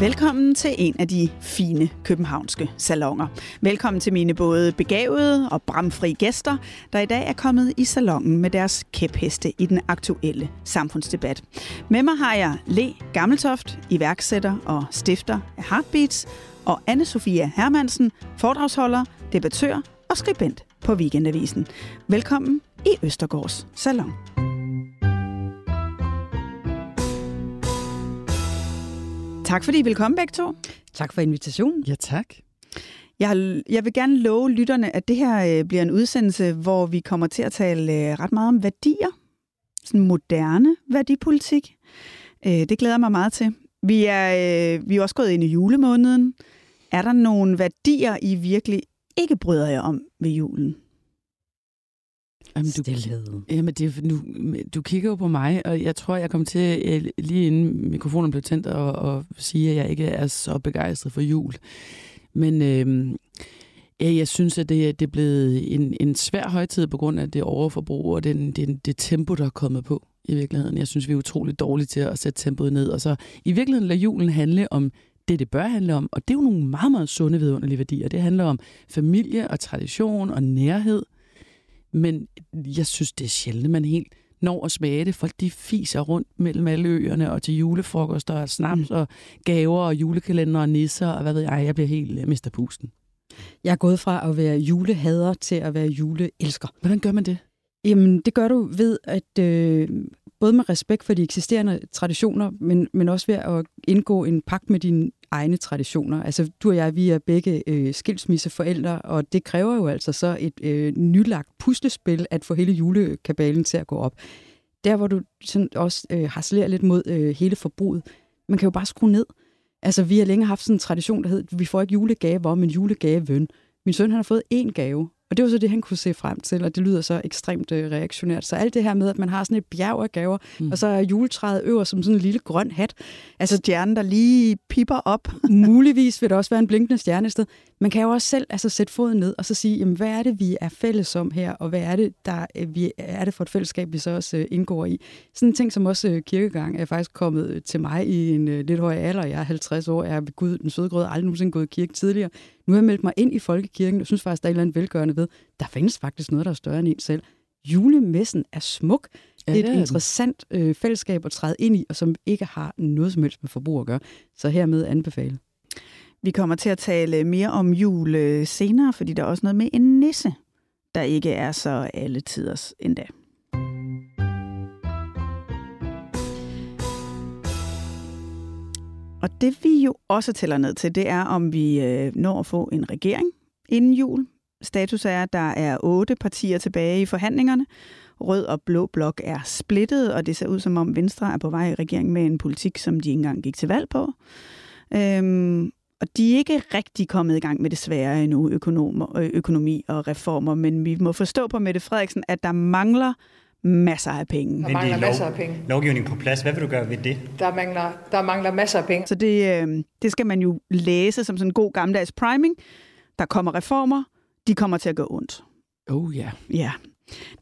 Velkommen til en af de fine københavnske salonger. Velkommen til mine både begavede og bramfri gæster, der i dag er kommet i salongen med deres kæpheste i den aktuelle samfundsdebat. Med mig har jeg Le Gammeltoft, iværksætter og stifter af Heartbeats, og anne Sofia Hermansen, foredragsholder, debattør og skribent på Weekendavisen. Velkommen i Østergårds Salon. Tak fordi I vil komme begge to. Tak for invitationen. Ja, tak. Jeg, jeg vil gerne love lytterne, at det her øh, bliver en udsendelse, hvor vi kommer til at tale øh, ret meget om værdier. Sådan moderne værdipolitik. Øh, det glæder jeg mig meget til. Vi er, øh, vi er også gået ind i julemåneden. Er der nogle værdier, I virkelig ikke bryder jer om ved julen? Jamen, du, Stilhed. jamen, det, nu, du kigger jo på mig, og jeg tror, jeg kom til, øh, lige inden mikrofonen blev tændt, at, at sige, at jeg ikke er så begejstret for jul. Men øh, ja, jeg synes, at det, det er blevet en, en svær højtid på grund af det overforbrug og den, den, det tempo, der er kommet på i virkeligheden. Jeg synes, vi er utroligt dårlige til at sætte tempoet ned. Og så i virkeligheden lader julen handle om det, det bør handle om. Og det er jo nogle meget, meget sunde, vidunderlige værdier. Det handler om familie og tradition og nærhed. Men jeg synes, det er sjældent, man helt når at smage det. Folk de fiser rundt mellem alle øerne og til julefrokoster og snaps mm. og gaver og julekalender og nisser og hvad ved jeg. Jeg bliver helt uh, mister pusten. Jeg er gået fra at være julehader til at være juleelsker. Hvordan gør man det? Jamen, det gør du ved at øh, både med respekt for de eksisterende traditioner, men, men også ved at indgå en pagt med dine egne traditioner. Altså, du og jeg, vi er begge øh, skilsmisseforældre, og det kræver jo altså så et øh, nylagt puslespil at få hele julekabalen til at gå op. Der, hvor du sådan også øh, harcelerer lidt mod øh, hele forbruget, man kan jo bare skrue ned. Altså, vi har længe haft sådan en tradition, der hedder, vi får ikke julegaver, men julegavevøn. Min søn han har fået én gave, og det var så det, han kunne se frem til, og det lyder så ekstremt øh, reaktionært. Så alt det her med, at man har sådan et bjerg af gaver, mm. og så er juletræet øverst som sådan en lille grøn hat. Altså stjernen, der lige pipper op. Muligvis vil der også være en blinkende stjerne et sted. Man kan jo også selv altså, sætte foden ned og så sige, jamen, hvad er det, vi er fælles om her, og hvad er det, der, øh, vi, er det for et fællesskab, vi så også øh, indgår i. Sådan en ting som også øh, kirkegang er faktisk kommet øh, til mig i en øh, lidt høj alder. Jeg er 50 år, jeg er ved Gud, den søde grød, aldrig nogensinde gået i kirke tidligere. Nu har jeg meldt mig ind i folkekirken, og synes faktisk, der er et eller andet velgørende ved. Der findes faktisk noget, der er større end en selv. Julemessen er smuk. Ja, det er et interessant øh, fællesskab at træde ind i, og som ikke har noget som helst med forbrug at gøre. Så hermed anbefale. Vi kommer til at tale mere om jul øh, senere, fordi der er også noget med en nisse, der ikke er så alle tiders endda. Og det vi jo også tæller ned til, det er, om vi øh, når at få en regering inden jul. Status er, at der er otte partier tilbage i forhandlingerne. Rød og blå blok er splittet, og det ser ud som om Venstre er på vej i regering med en politik, som de ikke engang gik til valg på. Øhm, og de er ikke rigtig kommet i gang med det svære endnu, økonomer, økonomi og reformer, men vi må forstå på Mette Frederiksen, at der mangler masser af penge. Der mangler er masser lov, af penge. lovgivning på plads. Hvad vil du gøre ved det? Der mangler, der mangler masser af penge. Så det, øh, det skal man jo læse som sådan en god gammeldags priming. Der kommer reformer, de kommer til at gå ondt. Oh ja. Ja,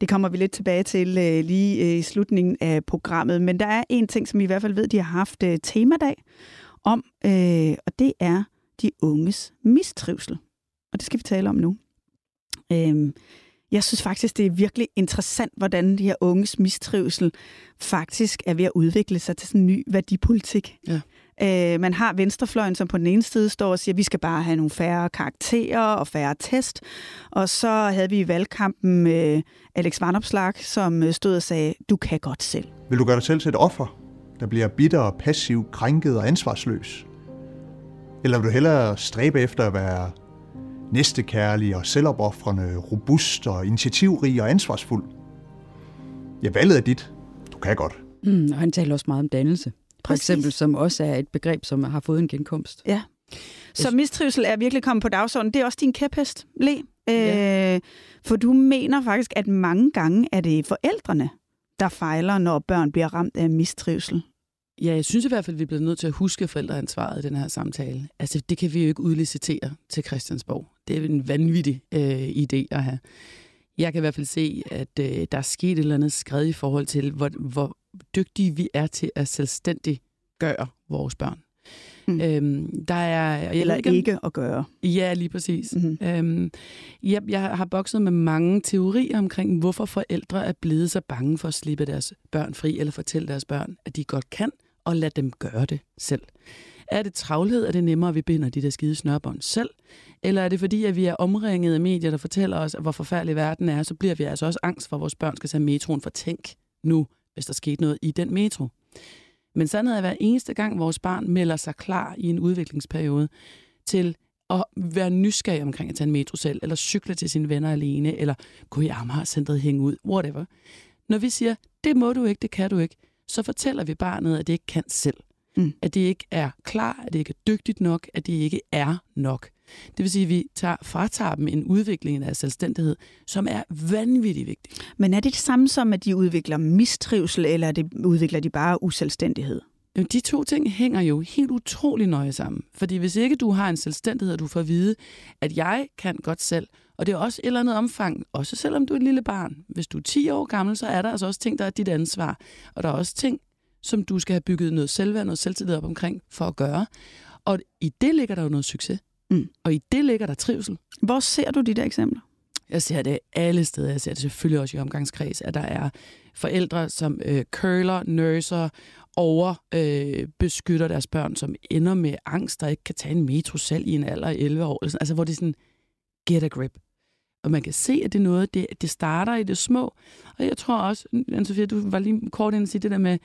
det kommer vi lidt tilbage til øh, lige øh, i slutningen af programmet. Men der er en ting, som vi i hvert fald ved, de har haft øh, temadag om, øh, og det er de unges mistrivsel. Og det skal vi tale om nu. Øh, jeg synes faktisk, det er virkelig interessant, hvordan de her unges mistrivsel faktisk er ved at udvikle sig til sådan en ny værdipolitik. Ja. Øh, man har venstrefløjen, som på den ene side står og siger, at vi skal bare have nogle færre karakterer og færre test. Og så havde vi i valgkampen øh, Alex Vanopslag, som øh, stod og sagde, du kan godt selv. Vil du gøre dig selv til et offer, der bliver bitter og passiv, krænket og ansvarsløs? Eller vil du hellere stræbe efter at være Næstekærlig og selvopoffrende, robust og initiativrig og ansvarsfuld. Ja, valget er dit. Du kan godt. Mm, og han taler også meget om dannelse. For Præcis. eksempel, som også er et begreb, som har fået en genkomst. Ja. Så mistrivsel er virkelig kommet på dagsordenen. Det er også din kæphest, Le. Ja. Øh, for du mener faktisk, at mange gange er det forældrene, der fejler, når børn bliver ramt af mistrivsel. Ja, jeg synes i hvert fald, at vi bliver nødt til at huske forældreansvaret i den her samtale. Altså, det kan vi jo ikke udlicitere til Christiansborg. Det er en vanvittig øh, idé at have. Jeg kan i hvert fald se, at øh, der er sket et eller andet skred i forhold til, hvor, hvor dygtige vi er til at selvstændigt gøre vores børn. Mm. Mm. Øhm, der er, jeg Eller ikke, om- ikke at gøre. Ja, lige præcis. Mm-hmm. Øhm, jeg, jeg har bokset med mange teorier omkring, hvorfor forældre er blevet så bange for at slippe deres børn fri, eller fortælle deres børn, at de godt kan, og lad dem gøre det selv. Er det travlhed, er det nemmere, at vi binder de der skide snørbånd selv? Eller er det fordi, at vi er omringet af medier, der fortæller os, hvor forfærdelig verden er, så bliver vi altså også angst for, at vores børn skal tage metroen for tænk nu, hvis der skete noget i den metro. Men sandheden er, at hver eneste gang vores barn melder sig klar i en udviklingsperiode til at være nysgerrig omkring at tage en metro selv, eller cykle til sine venner alene, eller gå i Amager-centret, hænge ud, whatever. Når vi siger, det må du ikke, det kan du ikke, så fortæller vi barnet, at det ikke kan selv. Mm. At det ikke er klar, at det ikke er dygtigt nok, at det ikke er nok. Det vil sige, at vi tager, fratager dem en udvikling af selvstændighed, som er vanvittigt vigtig. Men er det det samme som, at de udvikler mistrivsel, eller er det, udvikler de bare uselvstændighed? Jamen, De to ting hænger jo helt utrolig nøje sammen. Fordi hvis ikke du har en selvstændighed, og du får at vide, at jeg kan godt selv, og det er også et eller andet omfang, også selvom du er et lille barn. Hvis du er 10 år gammel, så er der altså også ting, der er dit ansvar. Og der er også ting, som du skal have bygget noget selvværd, noget selvtillid op omkring for at gøre. Og i det ligger der jo noget succes. Mm. Og i det ligger der trivsel. Hvor ser du de der eksempler? Jeg ser det alle steder. Jeg ser det selvfølgelig også i omgangskreds, at der er forældre, som øh, curler, nurser, over øh, beskytter deres børn, som ender med angst, der ikke kan tage en metro selv i en alder af 11 år. Altså, hvor det er sådan, get a grip. Og man kan se, at det er noget, det, det starter i det små. Og jeg tror også, Anne-Sophia, du var lige kort inde at sige det der med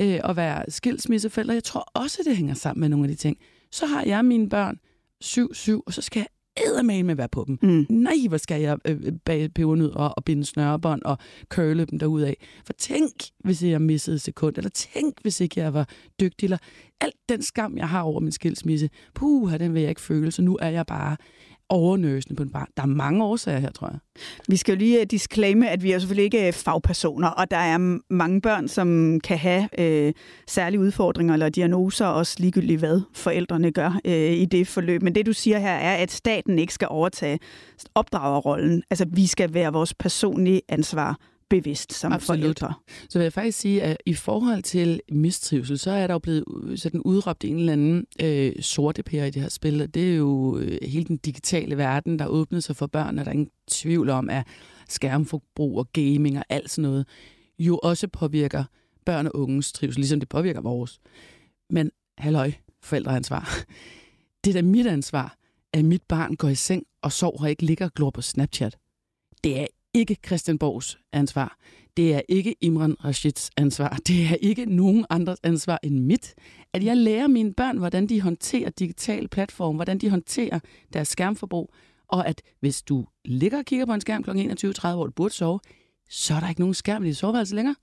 øh, at være skilsmisseforældre. Jeg tror også, det hænger sammen med nogle af de ting. Så har jeg mine børn 7-7, og så skal jeg eddermame med at være på dem. Mm. Nej, hvor skal jeg øh, bage pebernød og, og binde snørebånd og curle dem derudad. For tænk, hvis jeg missede et sekund, eller tænk, hvis ikke jeg var dygtig, eller alt den skam, jeg har over min skilsmisse, puh, den vil jeg ikke føle, så nu er jeg bare overnøsende på en bar. Der er mange årsager her, tror jeg. Vi skal jo lige øh, disclaime, at vi er selvfølgelig ikke øh, fagpersoner, og der er mange børn, som kan have øh, særlige udfordringer eller diagnoser, også ligegyldigt hvad forældrene gør øh, i det forløb. Men det, du siger her, er, at staten ikke skal overtage opdragerrollen. Altså, vi skal være vores personlige ansvar bevidst som Absolut. forældre. Så vil jeg faktisk sige, at i forhold til mistrivsel, så er der jo blevet sådan udråbt en eller anden øh, sorte pære i det her spil. Og det er jo øh, hele den digitale verden, der åbnede sig for børn, og der er ingen tvivl om, at skærmforbrug og gaming og alt sådan noget jo også påvirker børn og unges trivsel, ligesom det påvirker vores. Men halløj, forældreansvar. Det er da mit ansvar, at mit barn går i seng og sover og ikke ligger og glor på Snapchat. Det er ikke Christian Borgs ansvar. Det er ikke Imran Rashids ansvar. Det er ikke nogen andres ansvar end mit. At jeg lærer mine børn, hvordan de håndterer digitale platforme, hvordan de håndterer deres skærmforbrug, og at hvis du ligger og kigger på en skærm kl. 21.30, hvor du burde sove, så er der ikke nogen skærm i dit soveværelse længere.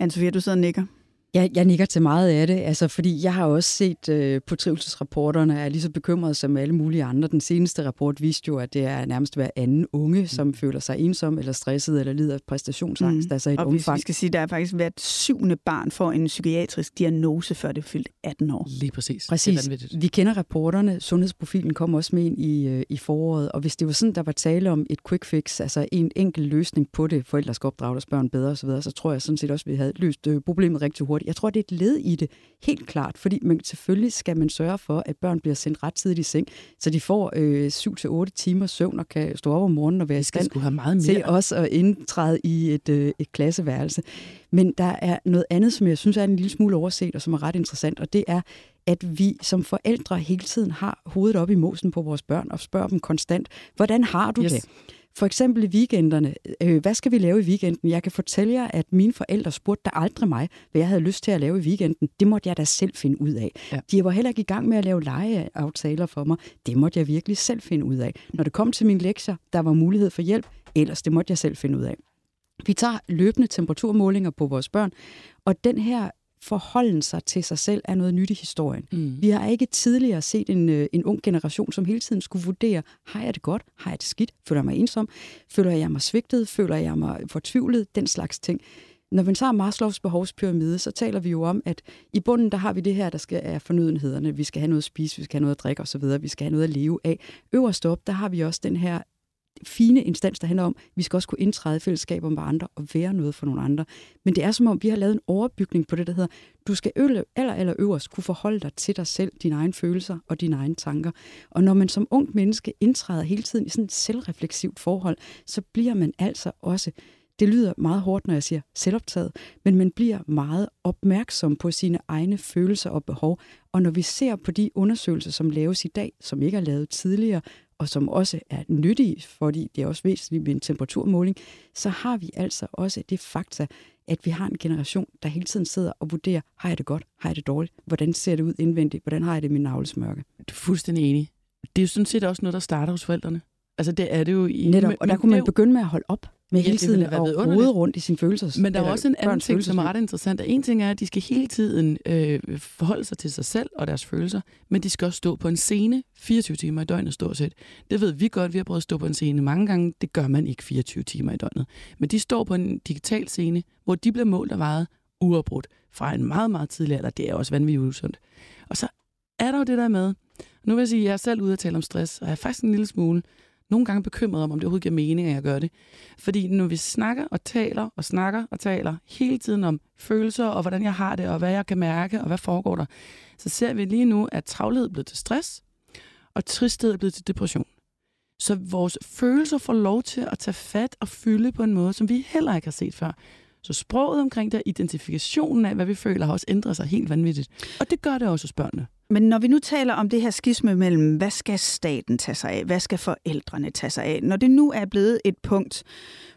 anne du sidder og nikker. Jeg, jeg nikker til meget af det, altså, fordi jeg har også set øh, på trivselsrapporterne, er lige så bekymret som alle mulige andre. Den seneste rapport viste jo, at det er nærmest hver anden unge, som mm. føler sig ensom eller stresset eller lider af præstationsangst, mm. altså et og hvis omfang. vi skal sige, at der er faktisk hvert syvende barn får en psykiatrisk diagnose, før det er fyldt 18 år. Lige præcis. Det er Præcis. Vi kender rapporterne. Sundhedsprofilen kom også med ind i, øh, i foråret. Og hvis det var sådan, der var tale om et quick fix, altså en enkel løsning på det, forældre skal opdrage deres børn bedre osv., så tror jeg sådan set også, at vi havde løst øh, problemet rigtig hurtigt. Jeg tror, det er et led i det, helt klart. Fordi man, selvfølgelig skal man sørge for, at børn bliver sendt ret tidligt i seng, så de får øh, 7-8 timer søvn og kan stå op om morgenen og være i skal stand have meget til mere. også at indtræde i et, øh, et klasseværelse. Men der er noget andet, som jeg synes er en lille smule overset, og som er ret interessant, og det er, at vi som forældre hele tiden har hovedet op i måsen på vores børn og spørger dem konstant, hvordan har du Yes. det? For eksempel i weekenderne. Øh, hvad skal vi lave i weekenden? Jeg kan fortælle jer, at mine forældre spurgte da aldrig mig, hvad jeg havde lyst til at lave i weekenden. Det måtte jeg da selv finde ud af. Ja. De var heller ikke i gang med at lave legeaftaler for mig. Det måtte jeg virkelig selv finde ud af. Når det kom til mine lektier, der var mulighed for hjælp. Ellers det måtte jeg selv finde ud af. Vi tager løbende temperaturmålinger på vores børn, og den her forholden sig til sig selv er noget nyt i historien. Mm. Vi har ikke tidligere set en, øh, en ung generation, som hele tiden skulle vurdere, har jeg det godt, har jeg det skidt, føler jeg mig ensom, føler jeg mig svigtet, føler jeg mig fortvivlet, den slags ting. Når vi tager Maslows behovspyramide, så taler vi jo om, at i bunden, der har vi det her, der skal er fornødenhederne. Vi skal have noget at spise, vi skal have noget at drikke osv., vi skal have noget at leve af. Øverst op, der har vi også den her fine instans, der handler om, at vi skal også kunne indtræde i fællesskaber med andre og være noget for nogle andre. Men det er som om, vi har lavet en overbygning på det, der hedder, du skal øle, eller, eller øverst kunne forholde dig til dig selv, dine egne følelser og dine egne tanker. Og når man som ung menneske indtræder hele tiden i sådan et selvrefleksivt forhold, så bliver man altså også det lyder meget hårdt, når jeg siger selvoptaget, men man bliver meget opmærksom på sine egne følelser og behov. Og når vi ser på de undersøgelser, som laves i dag, som ikke er lavet tidligere, og som også er nyttige, fordi det er også væsentligt med en temperaturmåling, så har vi altså også det fakta, at vi har en generation, der hele tiden sidder og vurderer, har jeg det godt, har jeg det dårligt, hvordan ser det ud indvendigt, hvordan har jeg det med navlesmørke. Du er fuldstændig enig. Det er jo sådan set også noget, der starter hos forældrene. Altså det er det jo i... Netop, og der kunne man begynde med at holde op med hele tiden at rode rundt i sin følelser. Men der er også en anden ting, som er ret interessant. En ting er, at de skal hele tiden øh, forholde sig til sig selv og deres følelser, men de skal også stå på en scene 24 timer i døgnet stort set. Det ved vi godt, vi har prøvet at stå på en scene mange gange. Det gør man ikke 24 timer i døgnet. Men de står på en digital scene, hvor de bliver målt og vejet uafbrudt fra en meget, meget tidlig alder. Det er også vanvittigt usundt. Og så er der jo det der med, nu vil jeg sige, at jeg er selv ude at tale om stress, og jeg er faktisk en lille smule nogle gange bekymret om, om det overhovedet giver mening, at jeg gør det. Fordi når vi snakker og taler og snakker og taler hele tiden om følelser og hvordan jeg har det og hvad jeg kan mærke og hvad foregår der, så ser vi lige nu, at travlhed er blevet til stress og tristhed er blevet til depression. Så vores følelser får lov til at tage fat og fylde på en måde, som vi heller ikke har set før. Så sproget omkring det, identifikationen af, hvad vi føler, har også ændret sig helt vanvittigt. Og det gør det også hos børnene. Men når vi nu taler om det her skisme mellem, hvad skal staten tage sig af, hvad skal forældrene tage sig af, når det nu er blevet et punkt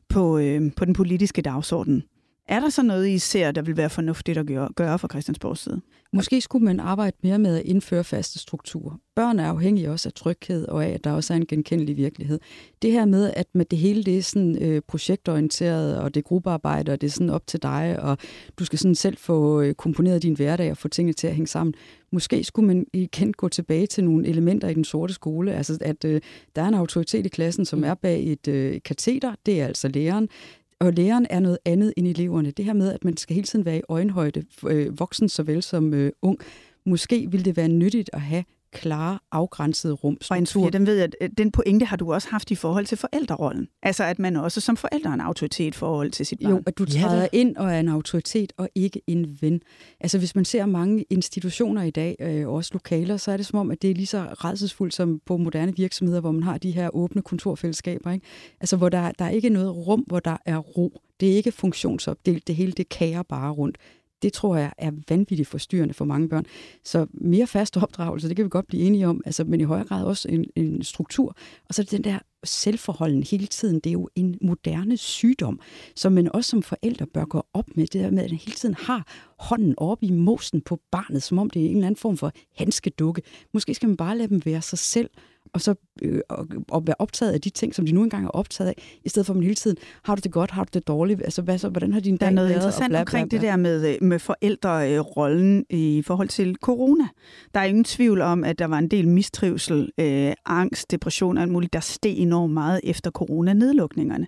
på, øh, på den politiske dagsorden, er der så noget, I ser, der vil være fornuftigt at gøre, gøre fra Christiansborgs side? Måske skulle man arbejde mere med at indføre faste strukturer. Børn er afhængige også af tryghed og af, at der også er en genkendelig virkelighed. Det her med, at med det hele det er sådan, øh, projektorienteret, og det er gruppearbejde, og det er sådan op til dig, og du skal sådan selv få øh, komponeret din hverdag og få tingene til at hænge sammen. Måske skulle man igen gå tilbage til nogle elementer i den sorte skole, altså at øh, der er en autoritet i klassen, som er bag et øh, kateter, det er altså læreren. Og læreren er noget andet end eleverne. Det her med, at man skal hele tiden være i øjenhøjde, øh, voksen såvel som øh, ung. Måske vil det være nyttigt at have klare, afgrænsede rum. Og en den ved jeg, øh, den pointe har du også haft i forhold til forældrerollen. Altså, at man også som forælder er en autoritet i forhold til sit barn. Jo, at du træder ja, ind og er en autoritet og ikke en ven. Altså, hvis man ser mange institutioner i dag, øh, også lokaler, så er det som om, at det er lige så redselsfuldt som på moderne virksomheder, hvor man har de her åbne kontorfællesskaber. Ikke? Altså, hvor der, der er ikke noget rum, hvor der er ro. Det er ikke funktionsopdelt. Det hele, det kager bare rundt det tror jeg er vanvittigt forstyrrende for mange børn. Så mere fast opdragelse, det kan vi godt blive enige om, altså, men i højere grad også en, en struktur. Og så den der selvforholden hele tiden, det er jo en moderne sygdom, som man også som forældre bør gå op med, det der med, at man hele tiden har hånden oppe i mosen på barnet, som om det er en eller anden form for handskedukke. Måske skal man bare lade dem være sig selv, og så øh, og, og være optaget af de ting, som de nu engang er optaget af, i stedet for at man hele tiden, har du det godt, har du det dårligt, altså hvad så, hvordan har din dag været? Der er noget interessant bla, bla, bla. omkring det der med, øh, med forældrerollen i forhold til corona. Der er ingen tvivl om, at der var en del mistrivsel, øh, angst, depression og alt muligt, der steg enormt meget efter corona-nedlukningerne.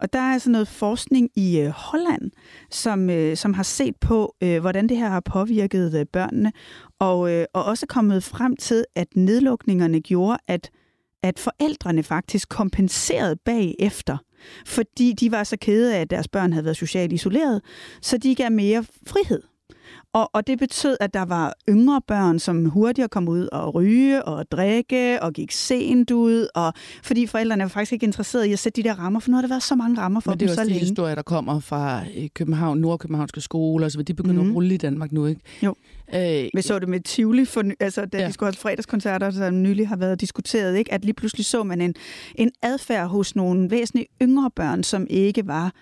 Og der er altså noget forskning i øh, Holland, som, øh, som har set på, øh, hvordan det her har påvirket øh, børnene, og, øh, og også kommet frem til, at nedlukningerne gjorde, at, at forældrene faktisk kompenserede bagefter, fordi de var så kede af, at deres børn havde været socialt isoleret, så de gav mere frihed. Og, og det betød, at der var yngre børn, som hurtigere kom ud og ryge og drikke og gik sent ud, og fordi forældrene var faktisk ikke interesserede i at sætte de der rammer, for nu har der været så mange rammer for Men dem det er så også de længe. historier, der kommer fra øh, København, Nordkøbenhavnske skoler, så de begynder mm. Mhm. at rulle i Danmark nu, ikke? Jo. Øh, Vi så det med Tivoli, for, altså da ja. De skulle have fredagskoncerter, som nylig har været diskuteret, ikke? at lige pludselig så man en, en adfærd hos nogle væsentligt yngre børn, som ikke var,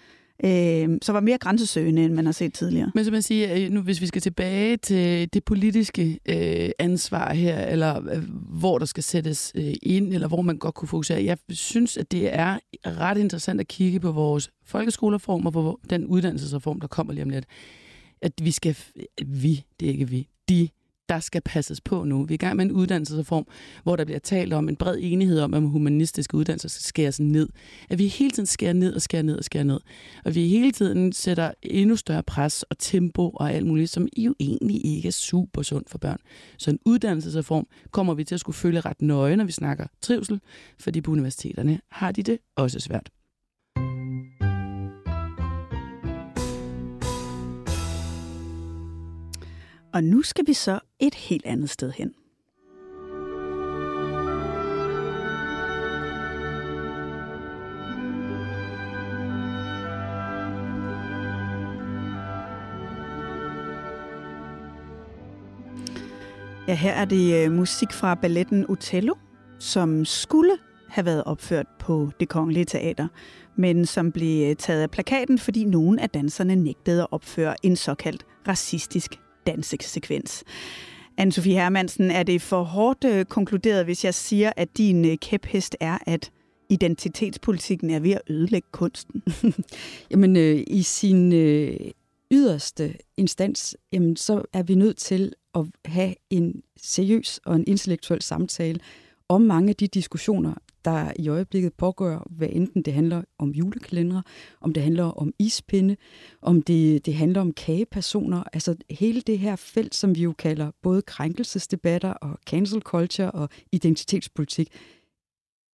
øh, så var mere grænsesøgende, end man har set tidligere. Men som man siger, nu hvis vi skal tilbage til det politiske øh, ansvar her, eller øh, hvor der skal sættes øh, ind, eller hvor man godt kunne fokusere, jeg synes, at det er ret interessant at kigge på vores folkeskolereform og på den uddannelsesreform, der kommer lige om lidt. At vi skal, vi, det er ikke vi, de, der skal passes på nu. Vi er i gang med en uddannelsesreform, hvor der bliver talt om en bred enighed om, at humanistiske uddannelser skal skæres ned. At vi hele tiden skærer ned og skærer ned og skærer ned. Og vi hele tiden sætter endnu større pres og tempo og alt muligt, som jo egentlig ikke er super sundt for børn. Så en uddannelsesreform kommer vi til at skulle følge ret nøje, når vi snakker trivsel, fordi på universiteterne har de det også svært. Og nu skal vi så et helt andet sted hen. Ja, her er det øh, musik fra balletten Otello, som skulle have været opført på det kongelige teater, men som blev øh, taget af plakaten, fordi nogle af danserne nægtede at opføre en såkaldt racistisk dansesekvens. Anne-Sophie Hermansen, er det for hårdt øh, konkluderet, hvis jeg siger, at din øh, kæphest er, at identitetspolitikken er ved at ødelægge kunsten? Jamen, øh, i sin øh, yderste instans, jamen, så er vi nødt til at have en seriøs og en intellektuel samtale om mange af de diskussioner, der i øjeblikket pågår, hvad enten det handler om julekalendere, om det handler om ispinde, om det, det handler om kagepersoner, altså hele det her felt, som vi jo kalder både krænkelsesdebatter og cancel culture og identitetspolitik.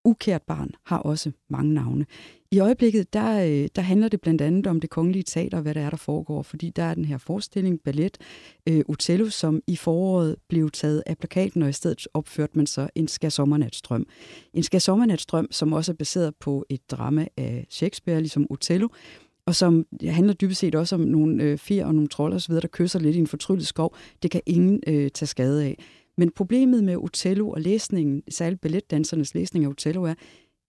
Ukært barn har også mange navne. I øjeblikket, der, øh, der handler det blandt andet om det kongelige teater, og hvad der er, der foregår, fordi der er den her forestilling, ballet, øh, Otello, som i foråret blev taget af plakaten, og i stedet opførte man så en skærsommernatsstrøm. En skærsommernatsstrøm, som også er baseret på et drama af Shakespeare, ligesom Otello, og som handler dybest set også om nogle øh, fjer og nogle trolde osv., der kysser lidt i en fortryllet skov. Det kan ingen øh, tage skade af. Men problemet med Otello og læsningen, særligt balletdansernes læsning af Otello, er,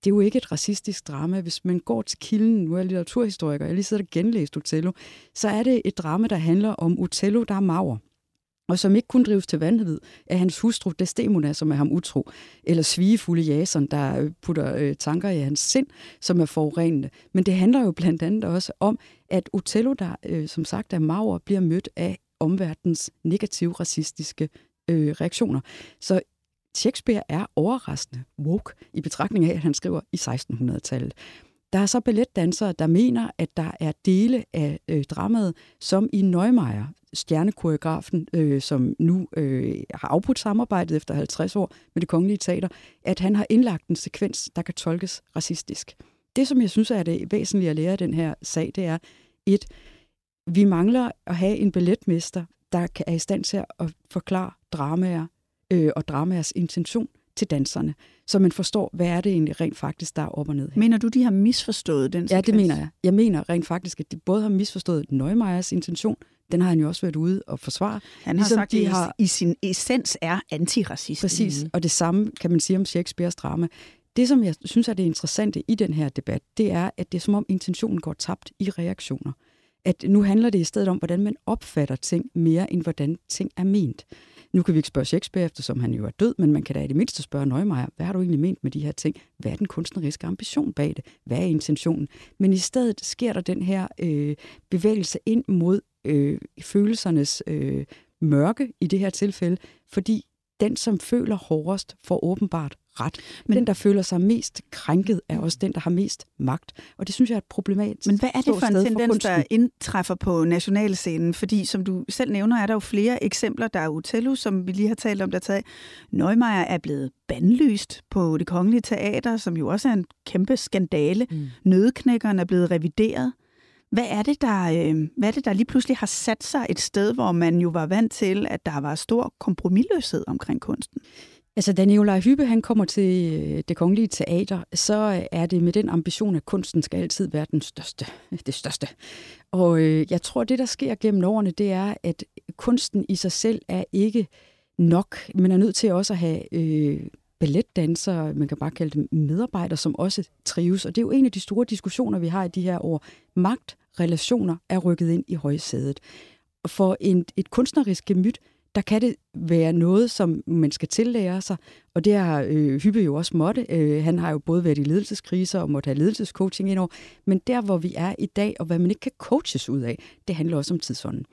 det er jo ikke et racistisk drama. Hvis man går til kilden, nu er jeg litteraturhistoriker, jeg lige sidder og genlæst Otello, så er det et drama, der handler om Otello, der er maver og som ikke kun drives til vanvid af hans hustru Desdemona, som er ham utro, eller svigefulde Jason, der øh, putter øh, tanker i hans sind, som er forurenende. Men det handler jo blandt andet også om, at Otello, der øh, som sagt er maver, bliver mødt af omverdens negative racistiske øh, reaktioner. Så Shakespeare er overraskende woke i betragtning af, at han skriver i 1600-tallet. Der er så balletdansere, der mener, at der er dele af øh, dramaet, som i Neumeier, stjernekoreografen, øh, som nu øh, har afbrudt samarbejdet efter 50 år med det kongelige teater, at han har indlagt en sekvens, der kan tolkes racistisk. Det, som jeg synes er det væsentlige at lære af den her sag, det er, et, vi mangler at have en balletmester, der er i stand til at forklare dramaer øh, og dramaers intention til danserne, så man forstår, hvad er det egentlig rent faktisk, der er op og ned her. Mener du, de har misforstået den Ja, det mener jeg. Jeg mener rent faktisk, at de både har misforstået Neumeyers intention, den har han jo også været ude og forsvare. Han har ligesom sagt, de har- i sin essens er antiracist. Præcis, og det samme kan man sige om Shakespeares drama. Det, som jeg synes er det interessante i den her debat, det er, at det er som om intentionen går tabt i reaktioner. At nu handler det i stedet om, hvordan man opfatter ting mere, end hvordan ting er ment. Nu kan vi ikke spørge Shakespeare, eftersom han jo er død, men man kan da i det mindste spørge Nøgmeier, hvad har du egentlig ment med de her ting? Hvad er den kunstneriske ambition bag det? Hvad er intentionen? Men i stedet sker der den her øh, bevægelse ind mod øh, følelsernes øh, mørke i det her tilfælde, fordi den, som føler hårdest, får åbenbart ret. Men den, der føler sig mest krænket, er også den, der har mest magt. Og det synes jeg er et problematisk Men hvad er det for en tendens, kunsten. der indtræffer på nationalscenen? Fordi som du selv nævner, er der jo flere eksempler. Der er Otello, som vi lige har talt om, der taget. Neumeier er blevet bandlyst på det kongelige teater, som jo også er en kæmpe skandale. Mm. Nødeknækkeren er blevet revideret. Hvad er, det, der, øh, hvad er det, der lige pludselig har sat sig et sted, hvor man jo var vant til, at der var stor kompromilløshed omkring kunsten? Altså, da Nikolaj Hyppe han kommer til øh, det kongelige teater, så øh, er det med den ambition, at kunsten skal altid være den største, øh, det største. Og øh, jeg tror, det der sker gennem årene, det er, at kunsten i sig selv er ikke nok. Man er nødt til også at have øh, balletdansere, man kan bare kalde dem medarbejdere, som også trives. Og det er jo en af de store diskussioner, vi har i de her år. Magt, relationer er rykket ind i højsædet. For en, et kunstnerisk gemyt, der kan det være noget, som man skal tillære sig, og det har øh, Hyppe jo også måtte. Øh, han har jo både været i ledelseskriser og måtte have ledelsescoaching indover, men der, hvor vi er i dag, og hvad man ikke kan coaches ud af, det handler også om tidsånden.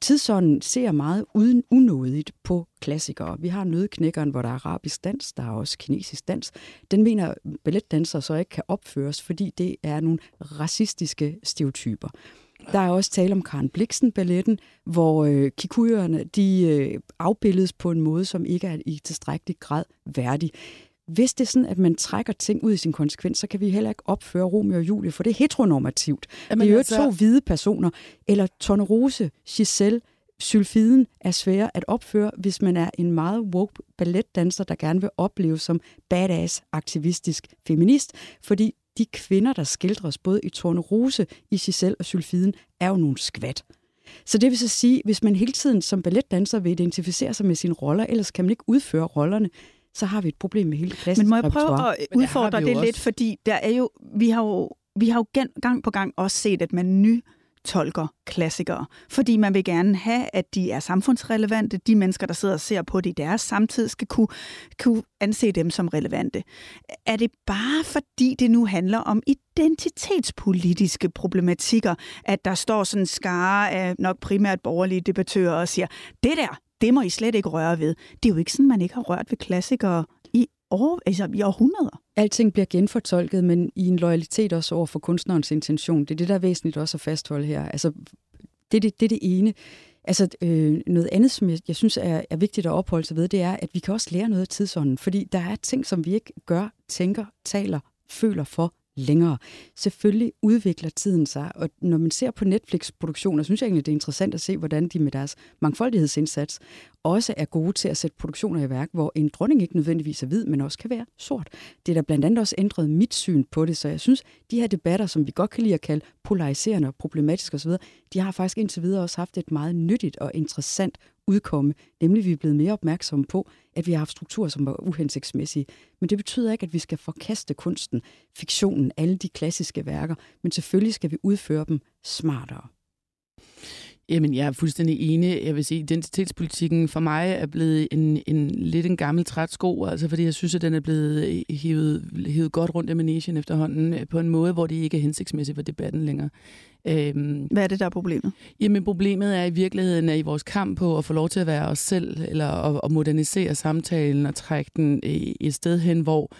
Tidsånden ser meget uden unådigt på klassikere. Vi har nødknækkeren, hvor der er arabisk dans, der er også kinesisk dans. Den mener balletdansere så ikke kan opføres, fordi det er nogle racistiske stereotyper. Der er også tale om Karen Bliksen balletten, hvor øh, kikuyerne de øh, afbildes på en måde, som ikke er i tilstrækkelig grad værdig. Hvis det er sådan, at man trækker ting ud i sin konsekvens, så kan vi heller ikke opføre Romeo og Julie, for det er heteronormativt. Jamen, det er jo altså... to hvide personer. Eller Tornerose, Giselle, Sylfiden er svære at opføre, hvis man er en meget woke balletdanser, der gerne vil opleve som badass aktivistisk feminist, fordi de kvinder, der skildres både i Tornerose, i Giselle og Sylfiden, er jo nogle skvat. Så det vil så sige, hvis man hele tiden som balletdanser vil identificere sig med sine roller, ellers kan man ikke udføre rollerne, så har vi et problem med hele klassen. Men må jeg prøve at udfordre det, det lidt, fordi der er jo, vi har jo, vi har jo gang på gang også set, at man ny tolker klassikere, fordi man vil gerne have, at de er samfundsrelevante. De mennesker, der sidder og ser på det i deres samtid, skal kunne, kunne anse dem som relevante. Er det bare fordi, det nu handler om identitetspolitiske problematikker, at der står sådan en skare af nok primært borgerlige debattører og siger, det der, det må I slet ikke røre ved. Det er jo ikke sådan, man ikke har rørt ved klassikere år, altså i århundreder. Alting bliver genfortolket, men i en loyalitet også over for kunstnerens intention. Det er det, der er væsentligt også at fastholde her. Altså, det er det, det, er det ene. Altså, øh, noget andet, som jeg, jeg synes er, er vigtigt at opholde sig ved, det er, at vi kan også lære noget af tidsånden. Fordi der er ting, som vi ikke gør, tænker, taler, føler for længere. Selvfølgelig udvikler tiden sig, og når man ser på Netflix-produktioner, synes jeg egentlig, det er interessant at se, hvordan de med deres mangfoldighedsindsats også er gode til at sætte produktioner i værk, hvor en dronning ikke nødvendigvis er hvid, men også kan være sort. Det er der blandt andet også ændret mit syn på det, så jeg synes, de her debatter, som vi godt kan lide at kalde polariserende og problematiske osv., de har faktisk indtil videre også haft et meget nyttigt og interessant udkomme, nemlig vi er blevet mere opmærksomme på, at vi har haft strukturer, som var uhensigtsmæssige. Men det betyder ikke, at vi skal forkaste kunsten, fiktionen, alle de klassiske værker, men selvfølgelig skal vi udføre dem smartere. Jamen, jeg er fuldstændig enig. Jeg vil sige, identitetspolitikken for mig er blevet en, en lidt en gammel træt sko, altså fordi jeg synes, at den er blevet hivet, hivet godt rundt i manesien efterhånden øh, på en måde, hvor det ikke er hensigtsmæssigt for debatten længere. Øhm, Hvad er det, der er problemet? Jamen, problemet er i virkeligheden, at i vores kamp på at få lov til at være os selv, eller at, at modernisere samtalen og trække den et sted hen, hvor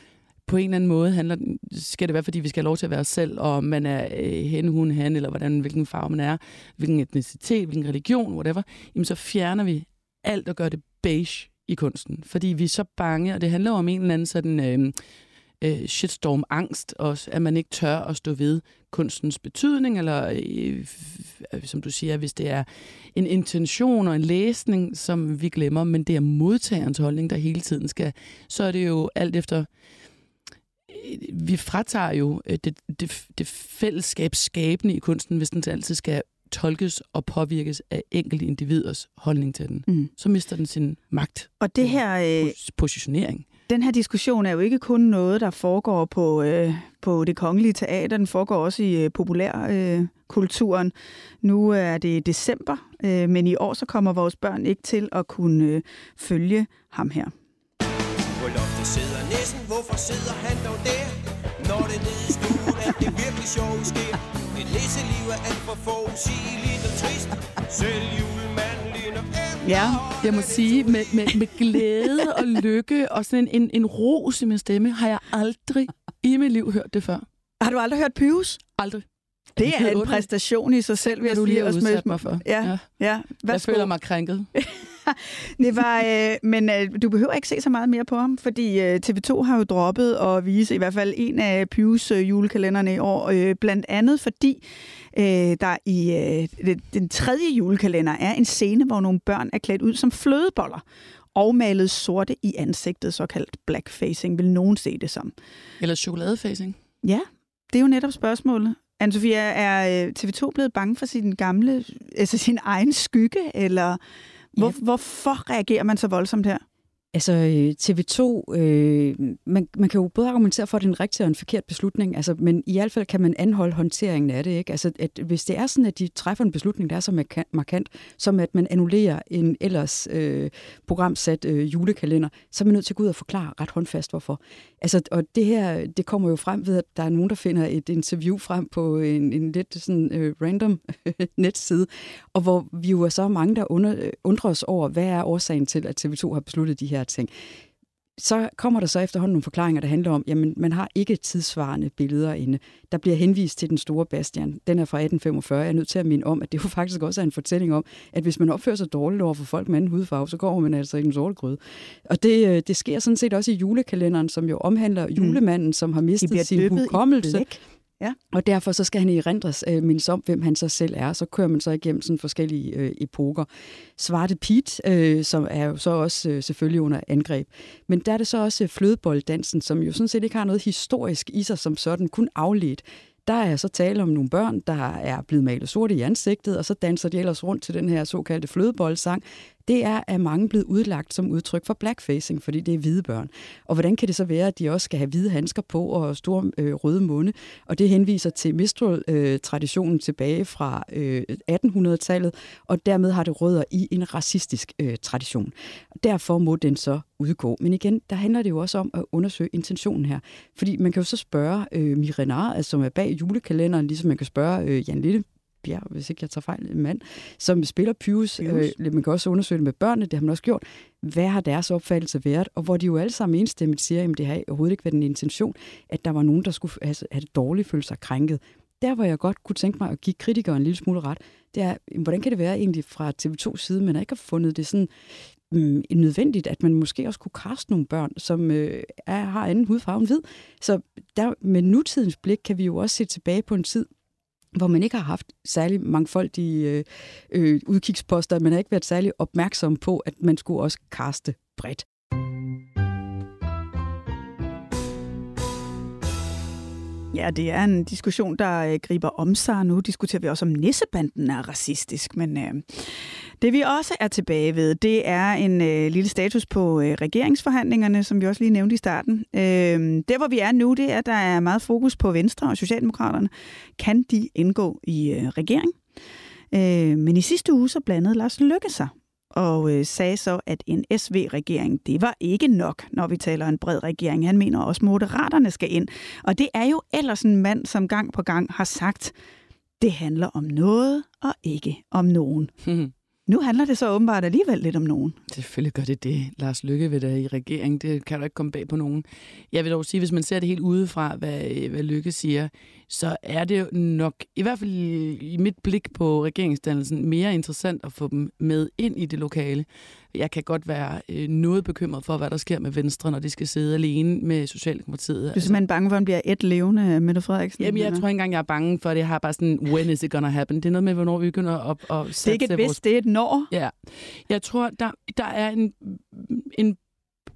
på en eller anden måde handler, skal det være, fordi vi skal have lov til at være os selv, og man er øh, hen, hun, han, eller hvordan, hvilken farve man er, hvilken etnicitet, hvilken religion, whatever, jamen så fjerner vi alt og gør det beige i kunsten. Fordi vi er så bange, og det handler om en eller anden sådan øh, øh, shitstorm-angst også, at man ikke tør at stå ved kunstens betydning, eller øh, øh, som du siger, hvis det er en intention og en læsning, som vi glemmer, men det er modtagerens holdning, der hele tiden skal, så er det jo alt efter vi fratager jo øh, det, det, det fællesskabsskabende i kunsten, hvis den altid skal tolkes og påvirkes af enkelte individers holdning til den. Mm. Så mister den sin magt. Og det her... Øh, positionering. Den her diskussion er jo ikke kun noget, der foregår på, øh, på det kongelige teater, den foregår også i øh, populærkulturen. Øh, nu er det december, øh, men i år så kommer vores børn ikke til at kunne øh, følge ham her. Næsten, hvorfor sidder han dog der? Når det nede i stuen er det virkelig sjovt sker. Et nisseliv er alt for forudsigeligt og trist. Selv julemanden ligner Ja, jeg må sige, med, med, med glæde og lykke og sådan en, en, en ros i min stemme, har jeg aldrig i mit liv hørt det før. Har du aldrig hørt Pyrus? Aldrig. Det er, en præstation i sig selv, vil jeg du lige have udsat mig for. Ja, ja. ja. Jeg føler mig krænket. det var, øh, men øh, du behøver ikke se så meget mere på ham, fordi øh, TV2 har jo droppet at vise i hvert fald en af Pius øh, julekalenderne i år, øh, blandt andet fordi øh, der i øh, den tredje julekalender er en scene, hvor nogle børn er klædt ud som flødeboller og malet sorte i ansigtet, såkaldt blackfacing, vil nogen se det som. Eller chokoladefacing. Ja, det er jo netop spørgsmålet. Anne-Sophia, er øh, TV2 blevet bange for sin gamle, altså sin egen skygge, eller hvor, ja. hvorfor reagerer man så voldsomt her? Altså øh, TV2, øh, man, man kan jo både argumentere for, at det er en rigtig og en forkert beslutning, altså, men i hvert fald kan man anholde håndteringen af det. Ikke? Altså, at hvis det er sådan, at de træffer en beslutning, der er så markant, som at man annullerer en ellers øh, programsat øh, julekalender, så er man nødt til at gå ud og forklare ret håndfast, hvorfor. Altså, og det her, det kommer jo frem ved, at der er nogen, der finder et interview frem på en, en lidt sådan øh, random netside, og hvor vi jo er så mange, der under, øh, undrer os over, hvad er årsagen til, at TV2 har besluttet de her ting. Så kommer der så efterhånden nogle forklaringer, der handler om, jamen man har ikke tidsvarende billeder inde. Der bliver henvist til den store Bastian. Den er fra 1845. Jeg er nødt til at minde om, at det jo faktisk også er en fortælling om, at hvis man opfører sig dårligt over for folk med anden hudfarve, så går man altså i den sorte gryde. Og det, øh, det sker sådan set også i julekalenderen, som jo omhandler mm. julemanden, som har mistet sin hukommelse. Ja. Og derfor så skal han i rendres øh, mindes om, hvem han så selv er. Så kører man så igennem sådan forskellige øh, epoker. Svarte Pete, øh, som er jo så også øh, selvfølgelig under angreb. Men der er det så også øh, flødebolddansen, som jo sådan set ikke har noget historisk i sig som sådan, kun afledt. Der er så tale om nogle børn, der er blevet malet sorte i ansigtet, og så danser de ellers rundt til den her såkaldte flødeboldsang det er af mange blevet udlagt som udtryk for blackfacing, fordi det er hvide børn. Og hvordan kan det så være, at de også skal have hvide handsker på og store øh, røde munde? Og det henviser til Mistral-traditionen øh, tilbage fra øh, 1800-tallet, og dermed har det rødder i en racistisk øh, tradition. Derfor må den så udgå. Men igen, der handler det jo også om at undersøge intentionen her. Fordi man kan jo så spørge øh, Mirenar, altså, som er bag julekalenderen, ligesom man kan spørge øh, Jan Lille Bjerg, hvis ikke jeg tager fejl, en mand, som spiller Pius. Øh, man kan også undersøge det med børnene, det har man også gjort. Hvad har deres opfattelse været? Og hvor de jo alle sammen enstemmigt siger, at det har overhovedet ikke været en intention, at der var nogen, der skulle have, have det dårligt, føle sig krænket. Der, hvor jeg godt kunne tænke mig at give kritikere en lille smule ret, det er, hvordan kan det være egentlig fra TV2 side, man ikke har fundet det sådan mm, nødvendigt, at man måske også kunne kaste nogle børn, som øh, er, har anden hudfarve end hvid. Så der, med nutidens blik kan vi jo også se tilbage på en tid, hvor man ikke har haft særlig mangfoldige øh, øh, udkigsposter. Man har ikke været særlig opmærksom på, at man skulle også kaste bredt. Ja, det er en diskussion, der øh, griber om sig. Nu diskuterer vi også, om nissebanden er racistisk, men øh, det vi også er tilbage ved, det er en øh, lille status på øh, regeringsforhandlingerne, som vi også lige nævnte i starten. Øh, der hvor vi er nu, det er, at der er meget fokus på Venstre og Socialdemokraterne. Kan de indgå i øh, regering? Øh, men i sidste uge så blandede Lars Lykke sig og øh, sagde så, at en SV-regering, det var ikke nok, når vi taler en bred regering. Han mener også, at moderaterne skal ind. Og det er jo ellers en mand, som gang på gang har sagt, det handler om noget og ikke om nogen. Mhm. Nu handler det så åbenbart alligevel lidt om nogen. Selvfølgelig gør det det. Lars Lykke ved det i regeringen. Det kan du ikke komme bag på nogen. Jeg vil dog sige, hvis man ser det helt udefra, hvad, øh, hvad Lykke siger, så er det jo nok, i hvert fald i mit blik på regeringsdannelsen, mere interessant at få dem med ind i det lokale. Jeg kan godt være øh, noget bekymret for, hvad der sker med Venstre, når de skal sidde alene med Socialdemokratiet. Du er simpelthen bange for, at han bliver et levende Mette Frederiksen? Jamen, jeg eller? tror ikke engang, jeg er bange for det. Jeg har bare sådan, when is it gonna happen? Det er noget med, hvornår vi begynder at, at Det er ikke et hvis, det er et når. Ja. Jeg tror, der, der er en, en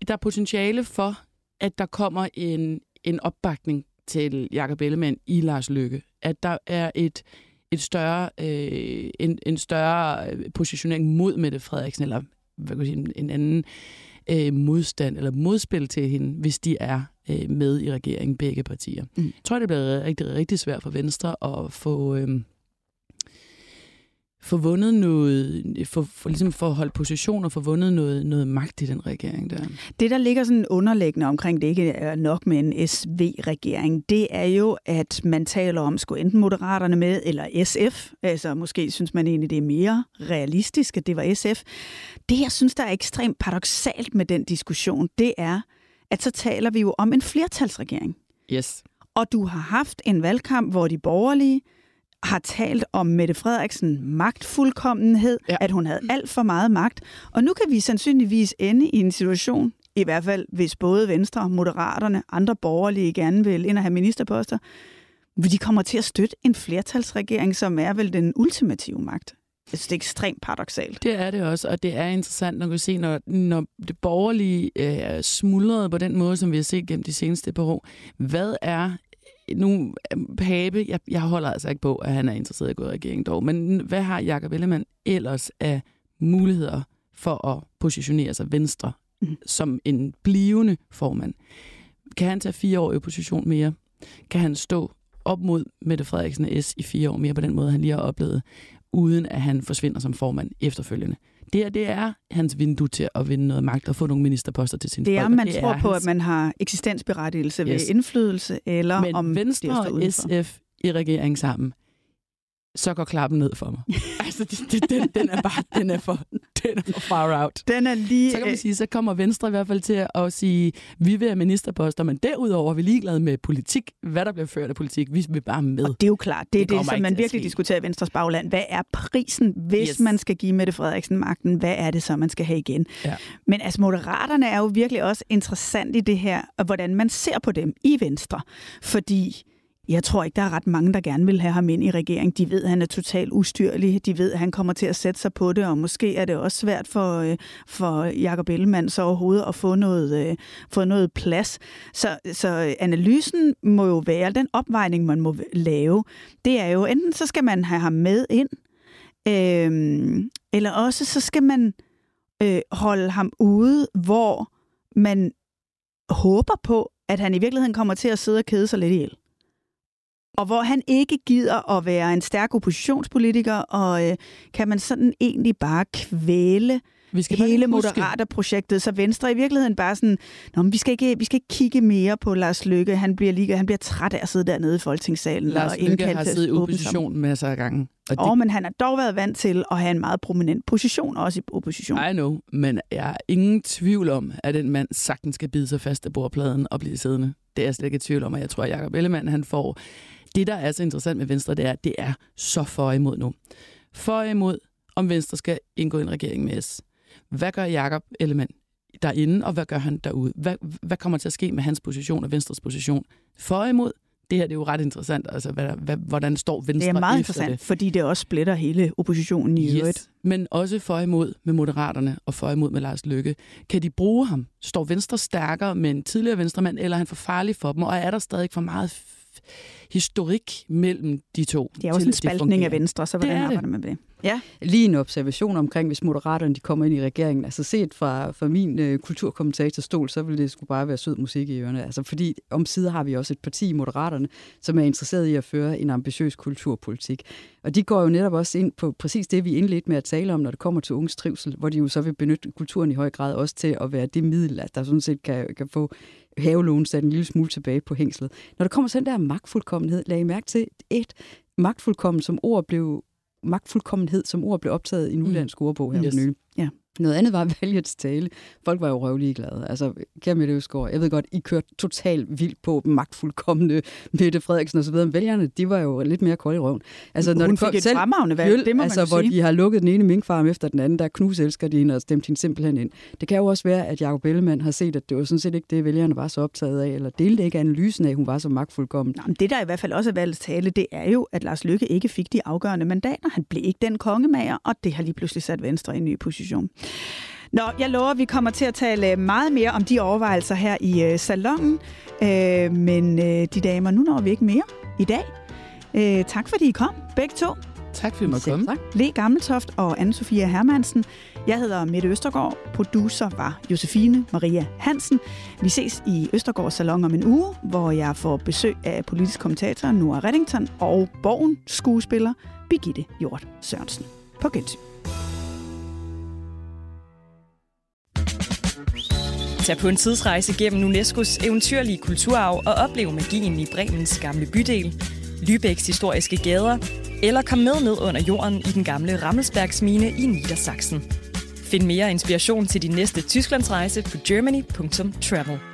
der er potentiale for, at der kommer en, en opbakning til Jakob Ellemann i Lars Lykke. At der er et, et større, øh, en, en større positionering mod Mette Frederiksen, eller hvad kan jeg sige, en anden øh, modstand eller modspil til hende, hvis de er øh, med i regeringen, begge partier. Mm. Jeg tror, det bliver rigtig, rigtig svært for Venstre at få... Øh, få vundet noget, for, for, ligesom for at holde position og få vundet noget, noget magt i den regering der. Det, der ligger sådan underliggende omkring, det ikke er nok med en SV-regering, det er jo, at man taler om, skulle enten Moderaterne med, eller SF. Altså måske synes man egentlig, det er mere realistisk, at det var SF. Det, jeg synes, der er ekstremt paradoxalt med den diskussion, det er, at så taler vi jo om en flertalsregering. Yes. Og du har haft en valgkamp, hvor de borgerlige har talt om Mette Frederiksen magtfuldkommenhed, ja. at hun havde alt for meget magt. Og nu kan vi sandsynligvis ende i en situation, i hvert fald hvis både Venstre, Moderaterne, andre borgerlige gerne vil ind og have ministerposter, hvor de kommer til at støtte en flertalsregering, som er vel den ultimative magt. Jeg synes, det er ekstremt paradoxalt. Det er det også, og det er interessant at kunne se, når, når det borgerlige er øh, smuldret på den måde, som vi har set gennem de seneste par år. Hvad er nu, Pape, jeg, jeg holder altså ikke på, at han er interesseret i at gå i regeringen dog, men hvad har Jakob Ellemann ellers af muligheder for at positionere sig venstre mm. som en blivende formand? Kan han tage fire år i opposition mere? Kan han stå op mod Mette Frederiksen S i fire år mere på den måde, han lige har oplevet, uden at han forsvinder som formand efterfølgende? Det, er, det er hans vindue til at vinde noget magt og få nogle ministerposter til sin Det er, om man det tror på, hans... at man har eksistensberettigelse yes. ved indflydelse, eller Men om Venstre og SF i regeringen sammen, så går klappen ned for mig. altså, det, det, den, den, er bare, den er for, den er for far out. Den er lige... Så kan man sige, så kommer Venstre i hvert fald til at sige, vi vil have ministerposter, men derudover er vi ligeglade med politik, hvad der bliver ført af politik. Vi vil bare med. Og det er jo klart, det er det, det som man virkelig diskuterer i Venstres bagland. Hvad er prisen, hvis yes. man skal give Mette Frederiksen magten? Hvad er det så, man skal have igen? Ja. Men altså, moderaterne er jo virkelig også interessant i det her, og hvordan man ser på dem i Venstre. Fordi jeg tror ikke, der er ret mange, der gerne vil have ham ind i regeringen. De ved, at han er totalt ustyrlig. De ved, at han kommer til at sætte sig på det, og måske er det også svært for, øh, for Jacob Ellemann så overhovedet at få noget, øh, få noget plads. Så, så analysen må jo være, den opvejning, man må lave, det er jo, enten så skal man have ham med ind, øh, eller også så skal man øh, holde ham ude, hvor man håber på, at han i virkeligheden kommer til at sidde og kede sig lidt ihjel og hvor han ikke gider at være en stærk oppositionspolitiker, og øh, kan man sådan egentlig bare kvæle vi skal hele Moderater-projektet, så Venstre i virkeligheden bare sådan, Nå, men vi, skal ikke, vi skal ikke kigge mere på Lars Løkke. Han bliver, lige, han bliver træt af at sidde dernede i Folketingssalen. Lars og Løkke har siddet i opposition masser af gange. Og, det... men han har dog været vant til at have en meget prominent position, også i opposition. I know, men jeg er ingen tvivl om, at den mand sagtens skal bide sig fast af bordpladen og blive siddende. Det er jeg slet ikke i tvivl om, og jeg tror, at Jacob Ellemann han får det, der er så interessant med Venstre, det er, at det er så for imod nu. For imod, om Venstre skal indgå en regering med S. Hvad gør Jakob Ellemann derinde, og hvad gør han derude? Hvad, hvad kommer til at ske med hans position og Venstres position? For imod, det her det er jo ret interessant, altså hvad, hvad, hvordan står Venstre Det er meget interessant, det. fordi det også splitter hele oppositionen i yes. øvrigt. Men også for imod med Moderaterne og for imod med Lars Lykke. Kan de bruge ham? Står Venstre stærkere med en tidligere venstremand, eller er han for farlig for dem? Og er der stadig for meget historik mellem de to. Det er også en spaltning af Venstre, så hvordan arbejder man med det? Ja. Lige en observation omkring, hvis Moderaterne de kommer ind i regeringen. Altså set fra, fra min øh, kulturkommentatorstol, så vil det sgu bare være sød musik i ørerne. Altså fordi om sider har vi også et parti i Moderaterne, som er interesseret i at føre en ambitiøs kulturpolitik. Og de går jo netop også ind på præcis det, vi indledte med at tale om, når det kommer til unges trivsel, hvor de jo så vil benytte kulturen i høj grad også til at være det middel, at der sådan set kan, kan få havelån sat en lille smule tilbage på hængslet. Når der kommer sådan der magtfuldkommenhed, lag I mærke til, et magtfuldkommen som ord blev magtfuldkommenhed som ord blev optaget i Nulandsk mm. ordbog her yes. nylig. Ja. Noget andet var valgets tale. Folk var jo røvlige glade. Altså, kære Mette Øsgaard, jeg ved godt, I kørte totalt vildt på magtfuldkommende Mette Frederiksen og så videre. Vælgerne, de var jo lidt mere kolde i røven. Altså, når Hun fik et selv, fremragende valg, det må altså, man hvor sige. de har lukket den ene minkfarm efter den anden, der knus elsker de hende og stemt hende simpelthen ind. Det kan jo også være, at Jacob Ellemann har set, at det var sådan set ikke det, vælgerne var så optaget af, eller delte ikke analysen af, at hun var så magtfuldkommen. Nå, men det, der i hvert fald også er valgets tale, det er jo, at Lars Lykke ikke fik de afgørende mandater. Han blev ikke den kongemager, og det har lige pludselig sat Venstre i en ny position. Nå, jeg lover, at vi kommer til at tale meget mere om de overvejelser her i øh, salongen. Øh, men øh, de damer, nu når vi ikke mere i dag. Øh, tak fordi I kom, begge to. Tak fordi I måtte komme. Tak. Le Gammeltoft og Anne-Sophia Hermansen. Jeg hedder Mette Østergaard. Producer var Josefine Maria Hansen. Vi ses i Østergaards Salon om en uge, hvor jeg får besøg af politisk kommentator Nora Reddington og Borgen skuespiller Birgitte Hjort Sørensen. På gensyn. Tag på en tidsrejse gennem UNESCO's eventyrlige kulturarv og oplev magien i Bremens gamle bydel, Lübecks historiske gader, eller kom med ned under jorden i den gamle Rammelsbergsmine i Niedersachsen. Find mere inspiration til din næste Tysklandsrejse på germany.travel.